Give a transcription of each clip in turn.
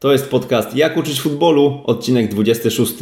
To jest podcast Jak uczyć futbolu, odcinek 26.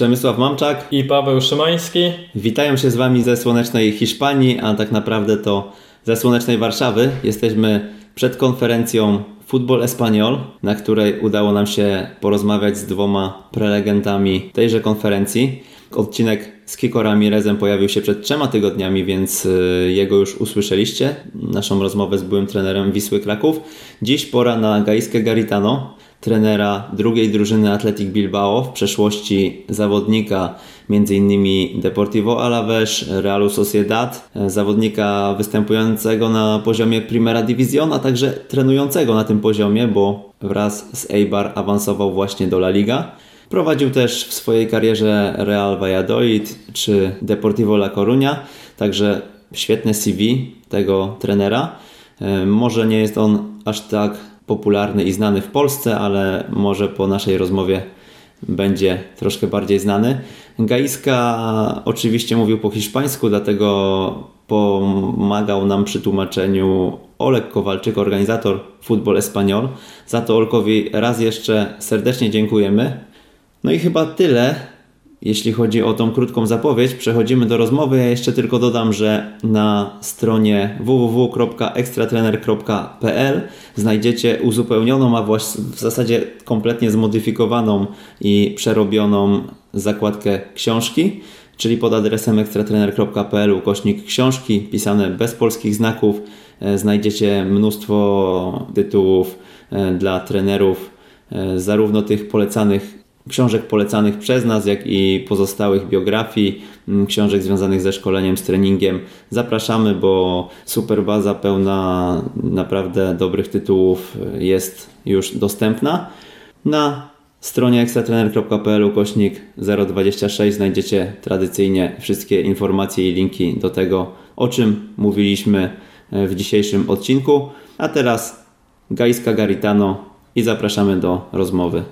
Przemysław Mamczak i Paweł Szymański. Witają się z Wami ze słonecznej Hiszpanii, a tak naprawdę to ze słonecznej Warszawy. Jesteśmy przed konferencją Futbol Espanyol, na której udało nam się porozmawiać z dwoma prelegentami tejże konferencji. Odcinek z Kiko Ramirezem pojawił się przed trzema tygodniami, więc y, jego już usłyszeliście. Naszą rozmowę z byłym trenerem Wisły Kraków. Dziś pora na Gaiskę Garitano, trenera drugiej drużyny Athletic Bilbao, w przeszłości zawodnika m.in. Deportivo Alaves, Realu Sociedad, zawodnika występującego na poziomie Primera División, a także trenującego na tym poziomie, bo wraz z Eibar awansował właśnie do La Liga. Prowadził też w swojej karierze Real Valladolid czy Deportivo La Coruña, także świetne CV tego trenera. E, może nie jest on aż tak popularny i znany w Polsce, ale może po naszej rozmowie będzie troszkę bardziej znany. Gaiska oczywiście mówił po hiszpańsku, dlatego pomagał nam przy tłumaczeniu Olek Kowalczyk, organizator Futbol Espanyol. Za to Olkowi raz jeszcze serdecznie dziękujemy. No i chyba tyle jeśli chodzi o tą krótką zapowiedź, przechodzimy do rozmowy. Ja jeszcze tylko dodam, że na stronie www.ekstratrener.pl znajdziecie uzupełnioną, a w zasadzie kompletnie zmodyfikowaną i przerobioną zakładkę książki, czyli pod adresem ekstratrener.pl ukośnik książki pisane bez polskich znaków. E, znajdziecie mnóstwo tytułów e, dla trenerów, e, zarówno tych polecanych książek polecanych przez nas, jak i pozostałych biografii, mm, książek związanych ze szkoleniem, z treningiem. Zapraszamy, bo super baza pełna naprawdę dobrych tytułów jest już dostępna. Na stronie ekstratrener.pl ukośnik 026 znajdziecie tradycyjnie wszystkie informacje i linki do tego, o czym mówiliśmy e, w dzisiejszym odcinku. A teraz Gaiska Garitano i zapraszamy do rozmowy.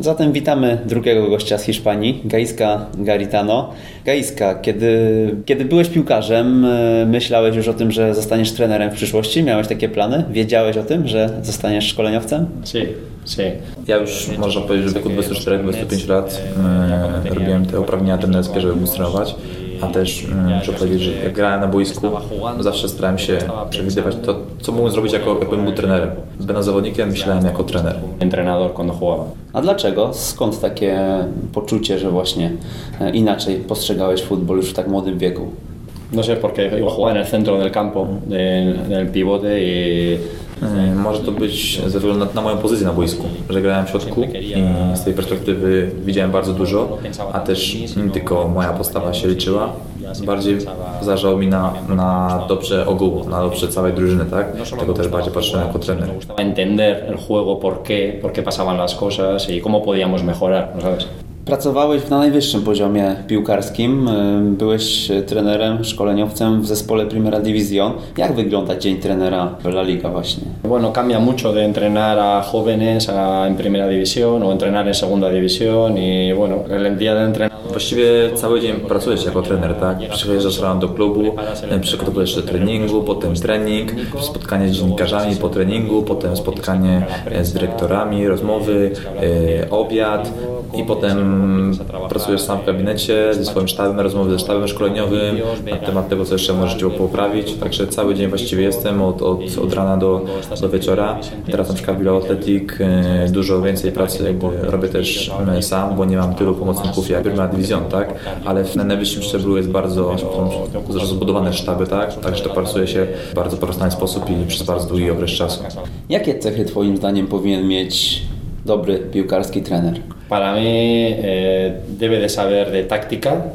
Zatem witamy drugiego gościa z Hiszpanii, Gaiska Garitano. Gaiska, kiedy, kiedy byłeś piłkarzem, e, myślałeś już o tym, że zostaniesz trenerem w przyszłości? Miałeś takie plany? Wiedziałeś o tym, że zostaniesz szkoleniowcem? Sí, sí. Ja już można powiedzieć, że w wieku 24-25 lat e, robiłem te uprawnienia trenerskie, żeby móc trenować a też mm, muszę powiedzieć, że jak grałem na boisku, zawsze starałem się przewidywać to, co mógłbym zrobić, jako, jakbym był trenerem. Będąc zawodnikiem, myślałem jako trener. Entrenador cuando jugaba. A dlaczego? Skąd takie poczucie, że właśnie e, inaczej postrzegałeś futbol już w tak młodym wieku? No sé, porque iba a jugar en el centro del campo, en el pivote y E, może to być ze względu na, na, moją pozycję na boisku, że grałem w środku i z tej perspektywy widziałem bardzo dużo, a też nie tylko moja postawa się liczyła. Bardziej zależało mi na, na dobrze ogółu, na dobrze całej drużyny, tak? Tego też bardziej patrzyłem jako trener. entender el juego, por qué, por qué pasaban las cosas y cómo podíamos mejorar, ¿no sabes? Pracowałeś na najwyższym poziomie piłkarskim. Byłeś trenerem, szkoleniowcem w zespole Primera División. Jak wygląda dzień trenera w La Liga właśnie? Bueno, cambia mucho de entrenar a jóvenes a, en Primera División o entrenar en Segunda División y bueno, el día de entrenador... Właściwie cały dzień pracujesz jako trener, tak? Przyjeżdżasz rano do klubu, przygotowujesz się do treningu, potem trening, spotkanie z dziennikarzami po treningu, potem spotkanie z dyrektorami, rozmowy, e, obiad i potem pracujesz sam w gabinecie ze swoim sztabem, rozmowy ze sztabem szkoleniowym na temat tego, co jeszcze możesz poprawić. Także cały dzień właściwie jestem od, od, od rana do, do wieczora. Teraz na przykład w Atletic e, dużo więcej pracy robię też e, sam, bo nie mam tylu pomocników jak Primera Division, tak? Ale na najwyższym szczeblu jest bardzo rozbudowane sztaby, tak? Także to pracuje się w bardzo prosty sposób i przez bardzo długi okres czasu. Jakie cechy Twoim zdaniem powinien mieć dobry piłkarski trener? Para mí eh, debe de saber de táctica,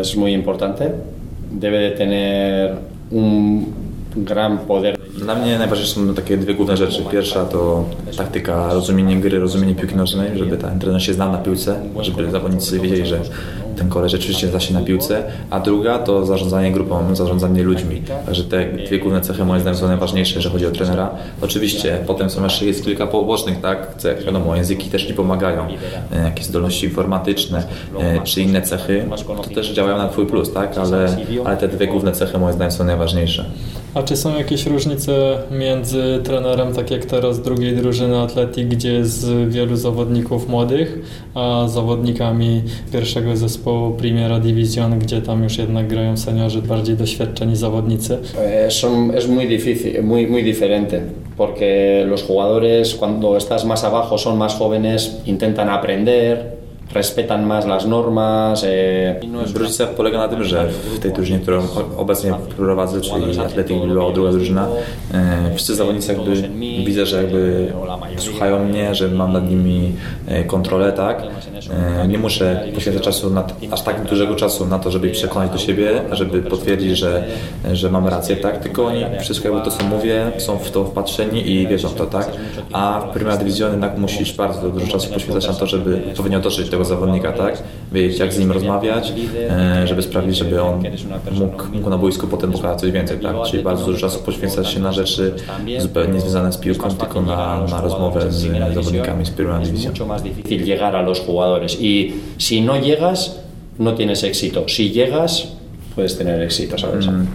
es muy importante. Debe de tener un gran poder Dla mnie najważniejsze są takie dwie główne rzeczy. Pierwsza to taktyka, rozumienie gry, rozumienie piłki nożnej, żeby ten trener się znał na piłce, żeby zawodnicy wiedzieli, że ten koleś rzeczywiście zna się na piłce, a druga to zarządzanie grupą, zarządzanie ludźmi. Także te dwie główne cechy moim zdaniem są najważniejsze, jeżeli chodzi o trenera. Oczywiście potem są jeszcze jest kilka pobocznych tak, cech, wiadomo, języki też ci pomagają, e, jakieś zdolności informatyczne e, czy inne cechy, to też działają na twój plus, tak, ale, ale te dwie główne cechy moim zdaniem są najważniejsze. A czy są jakieś różnice między trenerem, tak jak teraz drugiej drużyny Atletik, gdzie jest wielu zawodników młodych, a zawodnikami pierwszego zespołu Primera División, gdzie tam już jednak grają seniorzy, bardziej doświadczeni zawodnicy? Eh, son, es muy difícil, muy, muy diferente, porque los jugadores cuando estás más abajo son más jóvenes, intentan aprender, respetan más las normas. Eh, Różnica polega na tym, że w tej drużynie, którą obecnie prowadzę, czyli Atletic Bilbao, druga drużyna, e, wszyscy zawodnicy jakby widzę, że jakby słuchają mnie, że mam nad nimi e, kontrolę, tak? E, Nie muszę poświęcać czasu, na, aż tak dużego czasu na to, żeby ich przekonać do siebie, żeby potwierdzić, że, że mam rację, tak? Tylko oni jakby to, co mówię, są w to wpatrzeni i wierzą w to, tak? A w Primera Division jednak musisz bardzo dużo czasu poświęcać na to, żeby odpowiednio do tego zawodnika, tak? Wiedzieć, jak z nim rozmawiać, e, żeby sprawić, żeby on mógł, mógł na boisku potem pokazać coś więcej, tak? Czyli bardzo dużo czasu poświęcać się na rzeczy zupełnie związane z piłką, tylko na, na rozmowę z zawodnikami z Primera Division. mucho más difícil llegar a los jugadores. Y si no llegas, no tienes éxito. Si llegas, puedes tener éxito, ¿sabes? Mm.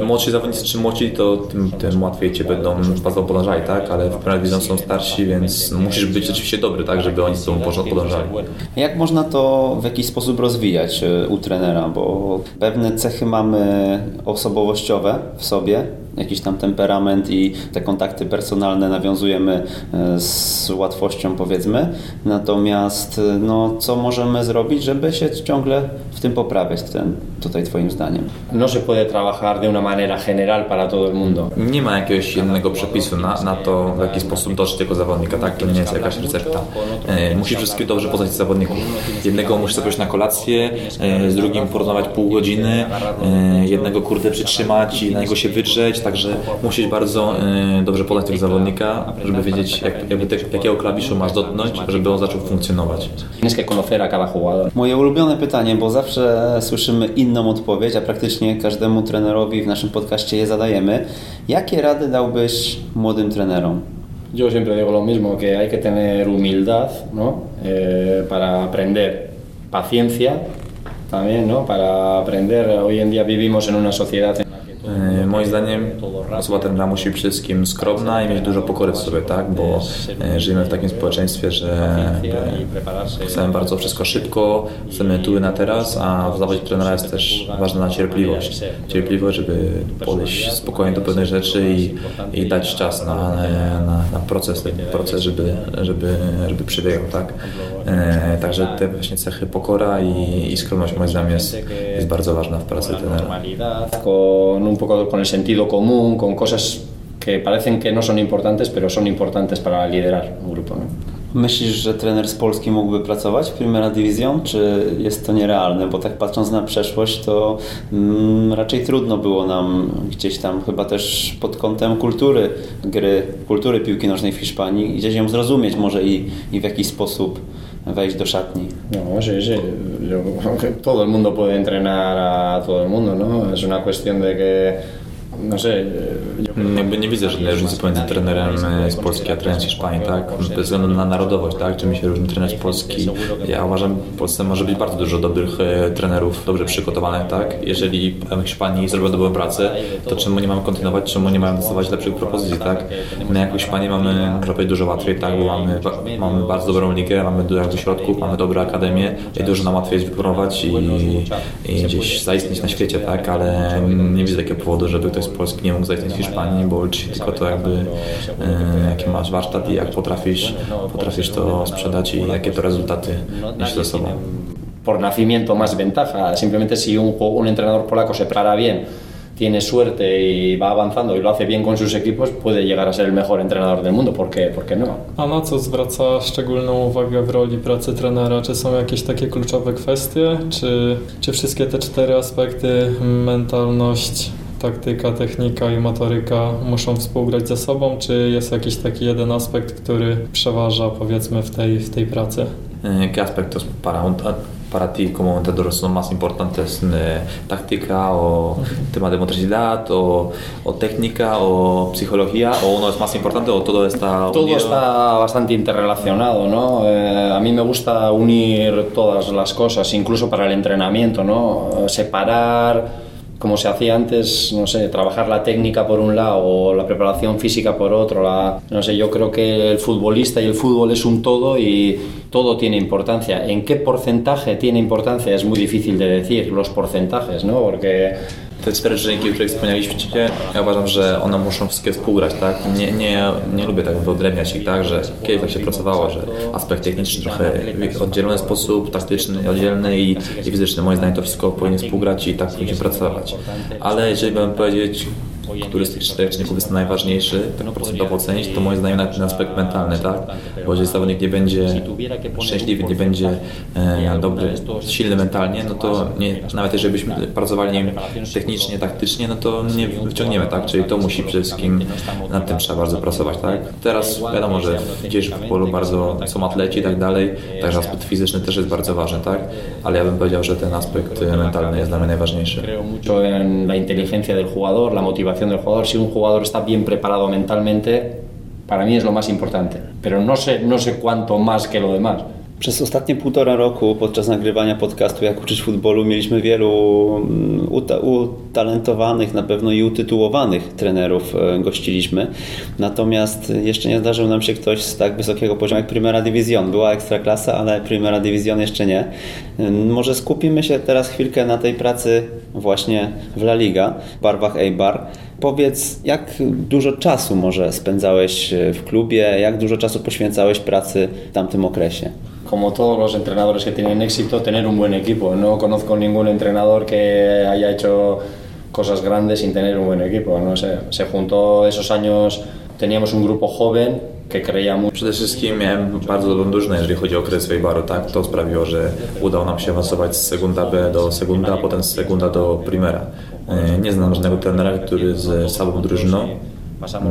Y, Młodsi zawodnicy, czym młodsi, to tym, tym łatwiej Cię będą bardzo podążali, tak? Ale w Premier są starsi, więc musisz być rzeczywiście dobry, tak? Żeby oni z Tobą podążali. Jak można to w jakiś sposób rozwijać e, u trenera? Bo pewne cechy mamy osobowościowe w sobie, jakiś tam temperament i te kontakty personalne nawiązujemy e, z łatwością, powiedzmy. Natomiast, e, no, co możemy zrobić, żeby się ciągle w tym poprawiać, ten, tutaj Twoim zdaniem? No se puede trabajar de una manera general para todo el mundo. Nie ma jakiegoś jednego przepisu na, na to, w jaki sposób dotrzeć tego zawodnika, tak? To nie jest jakaś recepta. E, musisz wszystkich dobrze poznać zawodników. Jednego musisz zaprosić na kolację, e, z drugim porozmawiać pół godziny, e, jednego kurde przytrzymać i na niego się wydrzeć, także musisz bardzo e, dobrze poznać tego zawodnika, żeby wiedzieć, jak, jakby te, jakiego klawiszu masz dotknąć, żeby on zaczął funkcjonować. Moje ulubione pytanie, bo zawsze słyszymy inną odpowiedź, a praktycznie każdemu trenerowi w naszym podcaście je zadajemy. Jakie rady dałbyś młodym trenerom? Yo siempre digo lo mismo, que hay que tener humildad ¿no? Eh, para aprender, paciencia también, ¿no? para aprender. Hoy en día vivimos en una sociedad en la que todo E, Moim zdaniem osoba trenera musi być wszystkim skromna i mieć dużo pokory w sobie, tak? Bo e, żyjemy w takim społeczeństwie, że e, chcemy bardzo wszystko szybko, chcemy tu i na teraz, a w zawodzie trenera jest też ważna cierpliwość. Cierpliwość, żeby podejść spokojnie do pewnych rzeczy i, i dać czas na, na, na proces, proces żeby, żeby, żeby przebiegał, tak? E, Także te właśnie cechy pokora i, i skromność moim zdaniem jest, jest bardzo ważna w pracy trenera. normalidad, con un poco con el sentido común, con cosas que parecen que no son importantes, pero son importantes para liderar un grupo. ¿no? Myślisz, że trener z Polski mógłby pracować w Primera Division, czy jest to nierealne? Bo tak patrząc na przeszłość, to mm, raczej trudno było nam gdzieś tam, chyba też pod kątem kultury gry, kultury piłki nożnej w Hiszpanii, gdzieś ją zrozumieć może i, i w jakiś sposób wejść do szatni. No, sí, sí. Todo el mundo puede entrenar a todo el mundo, ¿no? Es una cuestión de que, no sé, yo Jakby nie widzę żadnej różnicy pomiędzy trenerem e, z Polski a trenerem z Hiszpanii, tak? Bez względu na narodowość, tak? Czym się różni trener z Polski? Ja uważam, w Polsce może być bardzo dużo dobrych e, trenerów, dobrze przygotowanych, tak? Jeżeli w Hiszpanii zrobią dobrą pracę, to czemu nie mamy kontynuować, czemu nie mają dostawać lepszych propozycji, tak? My jako Hiszpanii mamy, powiedzieć, dużo łatwiej, tak? Bo mamy, mamy bardzo dobrą ligę, mamy dużo jakby środków, mamy dobre akademie i dużo nam łatwiej jest wypromować i, i gdzieś zaistnieć na świecie, tak? Ale nie widzę takiego powodu, żeby ktoś z Polski nie mógł zaistnieć w Hiszpanii, bo liczy się tylko to jakby e, jaki masz warsztat i jak potrafisz, potrafisz to sprzedać i jakie to rezultaty niesie ze sobą. por nacimiento más ventaja. Simplemente si un, un entrenador polaco se prepara bien, tiene suerte y va avanzando y lo hace bien con sus equipos, puede llegar a ser el mejor entrenador del mundo. ¿Por qué, ¿Por qué no? A na co zwraca szczególną uwagę w roli pracy trenera? Czy są jakieś takie kluczowe kwestie? Czy, czy wszystkie te cztery aspekty mentalność, taktyka, technika i motoryka muszą współgrać ze sobą, czy jest jakiś taki jeden aspekt, który przeważa powiedzmy w tej, w tej pracy? ¿Qué aspectos para, un, para ti como entrenador son más importantes? Eh, ¿Táctica o tema de motricidad o, o técnica o psicología? ¿O uno es más importante o todo está Todo unido? está bastante interrelacionado, ¿no? Eh, a mí me gusta unir todas las cosas, incluso para el entrenamiento, ¿no? Separar, como se hacía antes, no sé, trabajar la técnica por un lado o la preparación física por otro. No sé, yo creo que el futbolista y el fútbol es un todo y todo tiene importancia. ¿En qué porcentaje tiene importancia? Es muy difícil de decir los porcentajes, ¿no? Porque Te cztery czynniki, o których wspomnieliście, ja uważam, że one muszą wszystkie współgrać, tak? Nie, nie, nie lubię tak wyodrębniać ich, tak? Że kiedyś tak się pracowało, że aspekt techniczny trochę w oddzielony sposób, taktyczny oddzielny i, i fizyczny. Moim zdaniem to wszystko powinien współgrać i tak powinien pracować. Ale jeżeli bym powiedzieć, który z tych czterech czynników jest najważniejszy, tak procentowo ocenić, to moim zdaniem ten aspekt mentalny, tak? Bo jeżeli zawodnik nie będzie szczęśliwy, nie będzie e, dobry, silny mentalnie, no to nie, nawet jeżeli byśmy pracowali nim technicznie, taktycznie, no to nie wyciągniemy, tak? Czyli to musi przede wszystkim, nad tym trzeba bardzo pracować, tak? Teraz wiadomo, że w dzisiejszym futbolu bardzo są atleci i tak dalej, także aspekt fizyczny też jest bardzo ważny, tak? Ale ja bym powiedział, że ten aspekt mentalny jest dla mnie najważniejszy. la inteligencia del jugador, la motivación del jugador. Si un jugador está bien preparado mentalmente, para mí es lo más importante. Pero no sé, no sé cuánto más que lo demás. Przez ostatnie półtora roku podczas nagrywania podcastu Jak uczyć futbolu mieliśmy wielu mm, uta- utalentowanych na pewno i utytułowanych trenerów e, gościliśmy. Natomiast jeszcze nie zdarzył nam się ktoś z tak wysokiego poziomu jak Primera Division. Była ekstraklasa, ale Primera Division jeszcze nie. Ym, Może skupimy się teraz chwilkę na tej pracy właśnie w La Liga, w barwach Eibar. Powiedz, jak dużo czasu może spędzałeś e, w klubie, jak dużo czasu poświęcałeś pracy w tamtym okresie? Como todos los entrenadores que tienen éxito, tener un buen equipo. No conozco ningún entrenador que haya hecho cosas grandes sin tener un buen equipo. No sé, se juntó esos años, teníamos un grupo joven que creía mucho. Przede wszystkim miałem bardzo drużynę, jeżeli chodzi o okres Weibaru, tak? To sprawiło, że udało nam się awansować z Segunda B do Segunda, a potem z Segunda do Primera. E, Nie znam żadnego trenera, który z słabą drużyną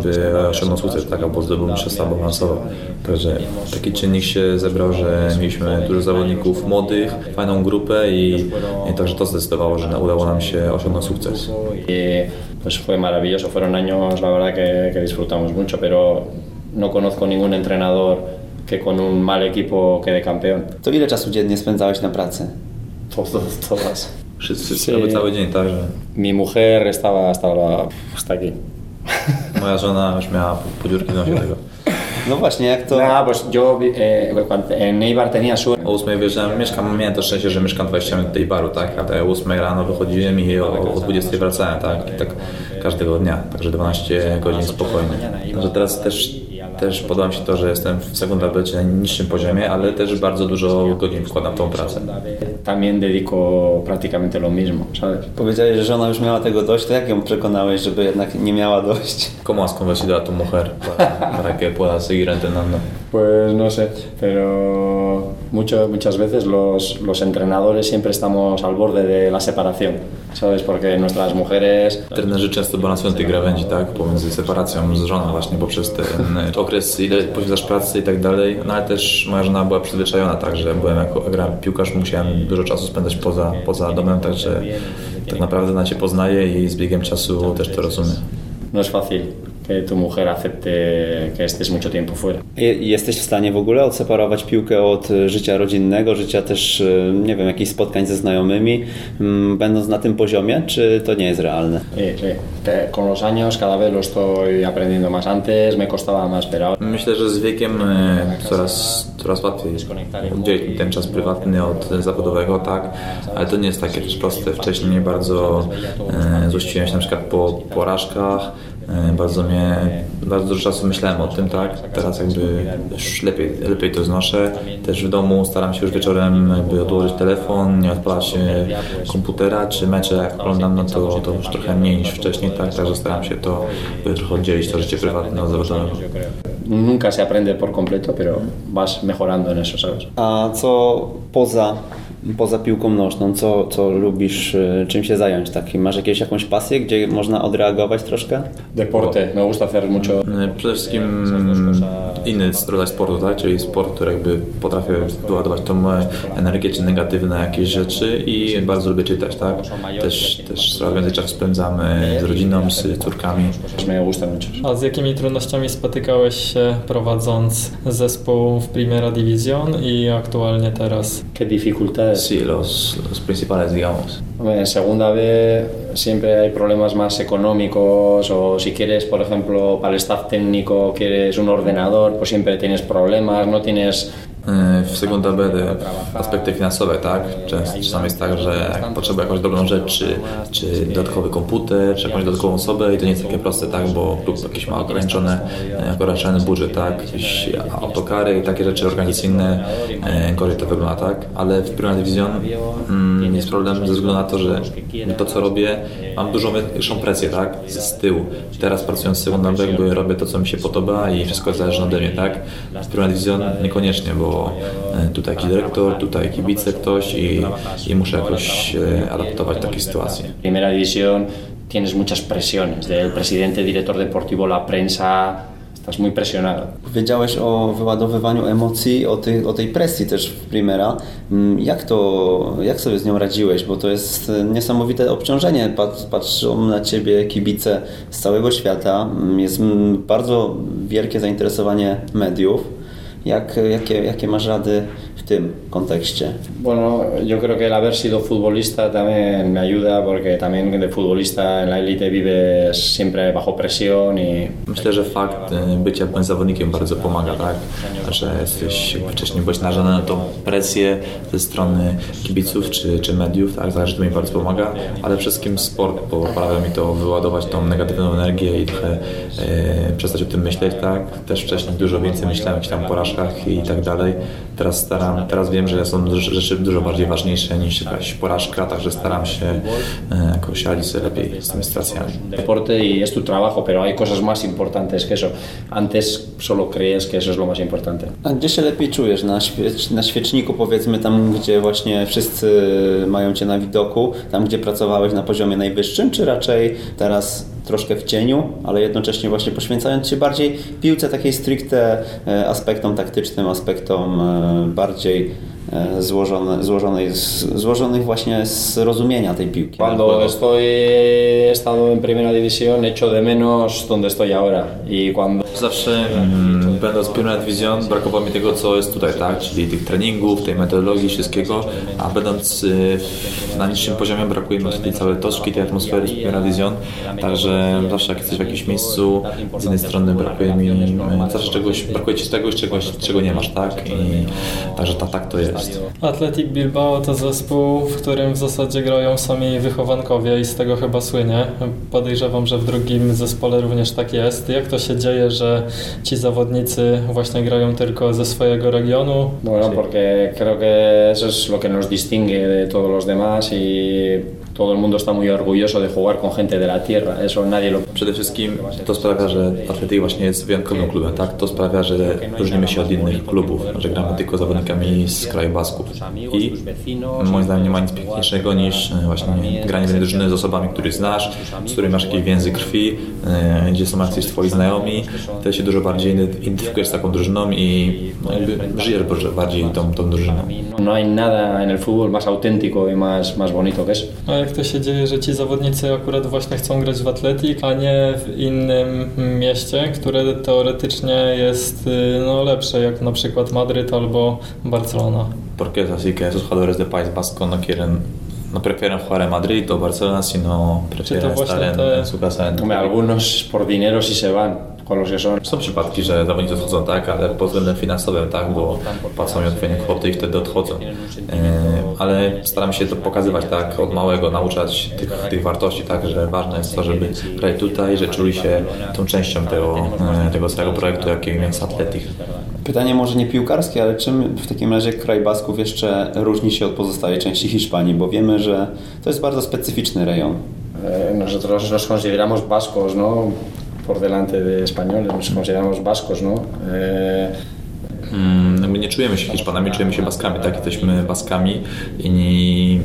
by osiągnął sukces, tak? Albo zdobył mistrzostwa, albo awansował. Także taki czynnik się zebrał, że mieliśmy dużo zawodników młodych, fajną grupę i, i także to zdecydowało, że udało nam się osiągnąć sukces. Pues fue maravilloso. Fueron años, la verdad, que, que disfrutamos mucho, pero no conozco ningún entrenador que con un mal equipo quede campeón. To ile czasu dziennie spędzałeś na pracy? Todos, todas. Wszyscy sí. cały dzień, tak? Że Mi mujer estaba hasta, hasta aquí. moja żona już miała podziurki w nosie tego. No właśnie, jak to... Nada, pues yo eh, cuando- en Eibar tenía suerte. O 8 wyjeżdżałem, mieszkam, miałem to szczęście, że mieszkam 20 minut do tej baru, tak? Ale o 8 rano wychodziłem i o, o 20 wracałem, tak? I tak każdego dnia, także 12 godzin spokojnie. Także teraz też, też podoba mi się to, że jestem w czyli na niższym poziomie, ale też bardzo dużo godzin wkładam w tą pracę. También dedico prácticamente lo mismo, ¿sabes? Powiedziałeś, że żona już miała tego dość, to jak ją przekonałeś, żeby jednak nie miała dość? ¿Cómo has convencido a tu mujer para, para que pueda seguir entrenando? Pues no sé, pero mucho, muchas veces los, los entrenadores siempre estamos al borde de la separación, ¿sabes? Porque nuestras mujeres Trenerzy często balansują tej krawędzi, tak, pomiędzy separacją z żoną właśnie poprzez ten okres, ile poświęcasz pracy i tak dalej, no ale też moja żona była przyzwyczajona, tak, że byłem jako grałem piłkarz, musiałem dużo czasu spędzać poza, poza domem, także tak naprawdę na Cię poznaje i z biegiem czasu też to rozumie. no es fácil que tu mujer acepte que estés mucho tiempo fuera. Je- Jesteś w stanie w ogóle odseparować piłkę od e, życia rodzinnego, życia też, e, nie wiem, jakichś spotkań ze znajomymi, mm, będąc na tym poziomie, czy to nie jest realne? Te- Con los años cada vez lo estoy aprendiendo más. Antes me costaba más, pero Myślę, że z wiekiem e, coraz, coraz łatwiej oddzielić mi ten czas prywatny od zawodowego, tak, ale to nie jest takie też proste. Wcześniej bardzo e, złościłem się na przykład po porażkach, e, bardzo mnie, bardzo dużo czasu myślałem o tym, tak, teraz jakby już lepiej, lepiej to znoszę. Też w domu staram się już wieczorem jakby odłożyć telefon, nie odpalać się komputera, czy mecze jak oglądam, no to, to już trochę mniej niż wcześniej, tak, także staram się to trochę oddzielić, to życie prywatne od zawodowego. nunca se aprende por completo, pero vas mejorando en eso, ¿sabes? A co poza poza piłką nożną, co, co lubisz, y, czym się zająć? Taki, masz jakieś, jakąś pasję, gdzie można odreagować troszkę? Deporte, me gusta hacer mucho. E, Przede wszystkim inny rodzaj sportu, tak? czyli sport, który jakby potrafi wyładować tą e, energię czy negatywne jakieś rzeczy i bardzo lubię czytać, tak? Też, też coraz więcej czasu spędzamy z rodziną, z córkami. A z jakimi trudnościami spotykałeś się prowadząc zespół w Primera División i aktualnie teraz? ¿Qué Sí, los, los principales, digamos. En segunda B siempre hay problemas más económicos o si quieres, por ejemplo, para el staff técnico quieres un ordenador, pues siempre tienes problemas, no tienes E, W Segunda B te aspekty finansowe, tak? Czasami jest tak, że potrzeba jakąś dobrą rzecz, czy, czy dodatkowy komputer, czy jakąś dodatkową osobę i to nie jest takie proste, tak? Bo klub jakiś ma ograniczone, e, ograniczony budżet, tak? Jakieś autokary i takie rzeczy organizacyjne, e, gorzej to wygląda, tak? Ale w Primera Division mm, jest problem ze względu na to, że to co robię, mam dużą większą presję, tak? Z, z tyłu. Teraz pracując w Segunda B jakby robię to, co mi się podoba i wszystko zależy ode mnie, tak? W Primera Division niekoniecznie, bo e, tutaj jakiś dyrektor, tutaj kibice ktoś i, i muszę jakoś e, adaptować takiej sytuacji. primera división tienes muchas presiones del presidente, director deportivo, la prensa, estás muy presionado. Powiedziałeś o wyładowywaniu emocji, o, tej o tej presji też w Primera. Mm, Jak to, jak sobie z nią radziłeś? Bo to jest e, niesamowite obciążenie. Pat- Patrzą na Ciebie kibice z całego świata. Mm, Jest mm, bardzo wielkie zainteresowanie mediów. Jak, jakie, jakie masz rady w tym kontekście? Bueno, yo creo que el haber sido futbolista también me ayuda porque también de futbolista en la élite vives siempre bajo presión y Myślę, że fakt e, bycia zawodnikiem bardzo pomaga, tak? Że jesteś wcześniej byłeś narażony na tą presję ze strony kibiców czy, czy mediów, tak? Zależy, to mi bardzo pomaga, ale przede wszystkim sport poprawia mi to wyładować tą negatywną energię i trochę e, przestać o tym myśleć, tak? Też wcześniej dużo więcej myślałem o jakichś tam porażkach i tak dalej. Teraz staram, teraz wiem, że są rzeczy dużo bardziej ważniejsze niż jakaś porażka, także staram się e, jakoś radzić sobie lepiej z tymi sytuacjami. deporte y es tu trabajo, pero hay cosas más importantes que eso. Antes solo crees que eso es lo más importante. A gdzie się lepiej czujesz? Na, świecz, na świeczniku powiedzmy, tam gdzie właśnie wszyscy mają Cię na widoku, tam gdzie pracowałeś na poziomie najwyższym, czy raczej teraz troszkę w cieniu, ale jednocześnie właśnie poświęcając się bardziej piłce takiej stricte e, aspektom taktycznym, aspektom e, bardziej e, złożone, złożonej, złożonych właśnie z rozumienia tej piłki. Cuando estoy he estado en primera división echo de menos donde estoy ahora y cuando Zawsze mm, będąc Premier Division brakowało mi tego, co jest tutaj, tak? Czyli tych treningów, tej metodologii, wszystkiego, a będąc y, na niższym poziomie brakuje mi tej całej toczki, tej atmosfery z Division, także zawsze jak jesteś w jakimś miejscu, z jednej strony brakuje mi y, zawsze czegoś, brakuje ci czegoś, czegoś, czego nie masz, tak? I także ta, tak to jest. Athletic Bilbao to zespół, w którym w zasadzie grają sami wychowankowie i z tego chyba słynie. Podejrzewam, że w drugim zespole również tak jest. Jak to się dzieje, że ci zawodnicy właśnie grają tylko ze swojego regionu? Bueno, porque creo que eso es lo que nos distingue de todos los demás y todo el mundo está muy orgulloso de jugar con gente de la tierra. Eso nadie lo Przede wszystkim to sprawia, że Atletyk właśnie jest wyjątkowym klubem, tak? To sprawia, że różnimy się od innych klubów, że gramy tylko z zawodnikami z kraju Basków. I moim zdaniem nie ma nic piękniejszego niż e, właśnie granie w drużyny z osobami, których znasz, z którymi masz jakieś więzy krwi, e, gdzie są jacyś twoi znajomi, wtedy się dużo bardziej identyfikujesz z taką drużyną i no, jakby żyjesz bardziej- bardziej tą, tą drużyną. No hay nada en el fútbol más auténtico y más, más bonito que eso. Jak to się dzieje, że ci zawodnicy akurat właśnie chcą grać w Atletik, a nie w innym mieście, które teoretycznie jest y, no, lepsze, jak na przykład Madryt albo Barcelona? Porque es así que esos jugadores de País Vasco no quieren, no prefieren jugar en Madrid o Barcelona, sino prefieren estar en, te- en su casa. En... Hombre, algunos por dinero sí se van son. Są przypadki, że zawodnicy odchodzą, tak, ale pod względem finansowym, tak, bo płacą mi odpowiednie kwoty i wtedy odchodzą. E, ale staram się to pokazywać, tak, od małego, nauczać tych, tych wartości, tak, że ważne jest to, żeby grać tutaj, że czuli się tą częścią tego, e, tego całego projektu, jakim jest Atletik. Pytanie może nie piłkarskie, ale czym w takim razie kraj Basków jeszcze różni się od pozostałej części Hiszpanii? Bo wiemy, że to jest bardzo specyficzny rejon. Nosotros nos consideramos vascos, ¿no? Por delante de españoles, nos consideramos vascos, ¿no? Eh, my nie czujemy się Hiszpanami, czujemy się Baskami, tak? Jesteśmy Baskami i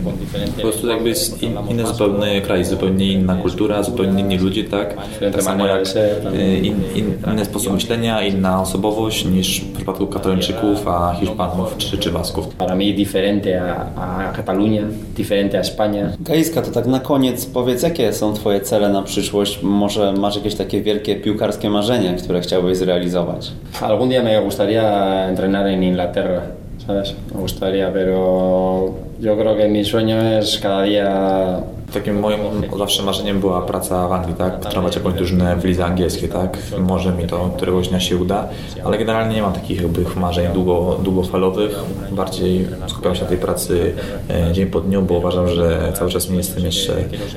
po prostu jakby jest in, inny zupełnie kraj, zupełnie inna kultura, zupełnie inni ludzie, tak? Tak samo jak y, in, in, inny sposób myślenia, inna osobowość niż w przypadku Katalończyków, a Hiszpanów czy, czy Basków. Para mí diferente a, a Cataluña, diferente a España. Gaiska, to tak na koniec powiedz, jakie są Twoje cele na przyszłość? Może masz jakieś takie wielkie piłkarskie marzenie, które chciałbyś zrealizować? Algún día me gustaría entrenar en Inglaterra, ¿sabes? Me gustaría, pero yo creo que mi sueño es cada día Takim moim zawsze marzeniem była praca w Anglii, tak? Trenować jakąś drużynę w lidze angielskiej, tak? Może mi to któregoś dnia się uda, ale generalnie nie mam takich jakby marzeń długo, długofalowych. Bardziej skupiam się na tej pracy e, dzień po dniu, bo uważam, że cały czas nie jestem jeszcze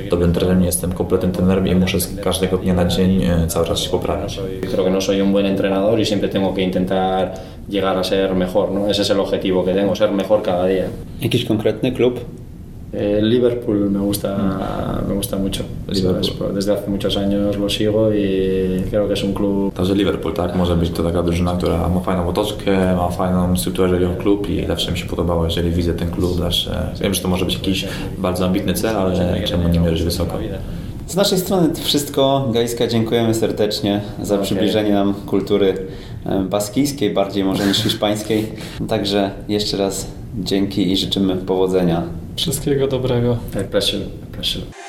dobrym trenerem, nie jestem kompletnym trenerem i muszę z każdego dnia na dzień e, cały czas się poprawiać. Creo que no soy un buen entrenador y siempre tengo que intentar llegar a ser mejor, ¿no? Ese es el objetivo que tengo, ser mejor cada día. Jakiś konkretny klub? Eh, Liverpool me gusta, me gusta mucho. Liverpool. Desde hace muchos años lo sigo y creo que es un club Także Liverpool, tak? Może być to taka drużyna, która ma fajną otoczkę, ma fajną strukturę, jeżeli chodzi o klub i zawsze mi się podobało, jeżeli widzę ten klub, zawsze wiem, że to może być jakiś bardzo ambitny cel, ale czemu nie mierzyć wysoko. Z naszej strony to wszystko. Gaiska, dziękujemy serdecznie za Okej. przybliżenie nam kultury baskijskiej, bardziej może niż hiszpańskiej. Także jeszcze raz dzięki i życzymy powodzenia. Wszystkiego dobrego. Pleasure, el pleasure.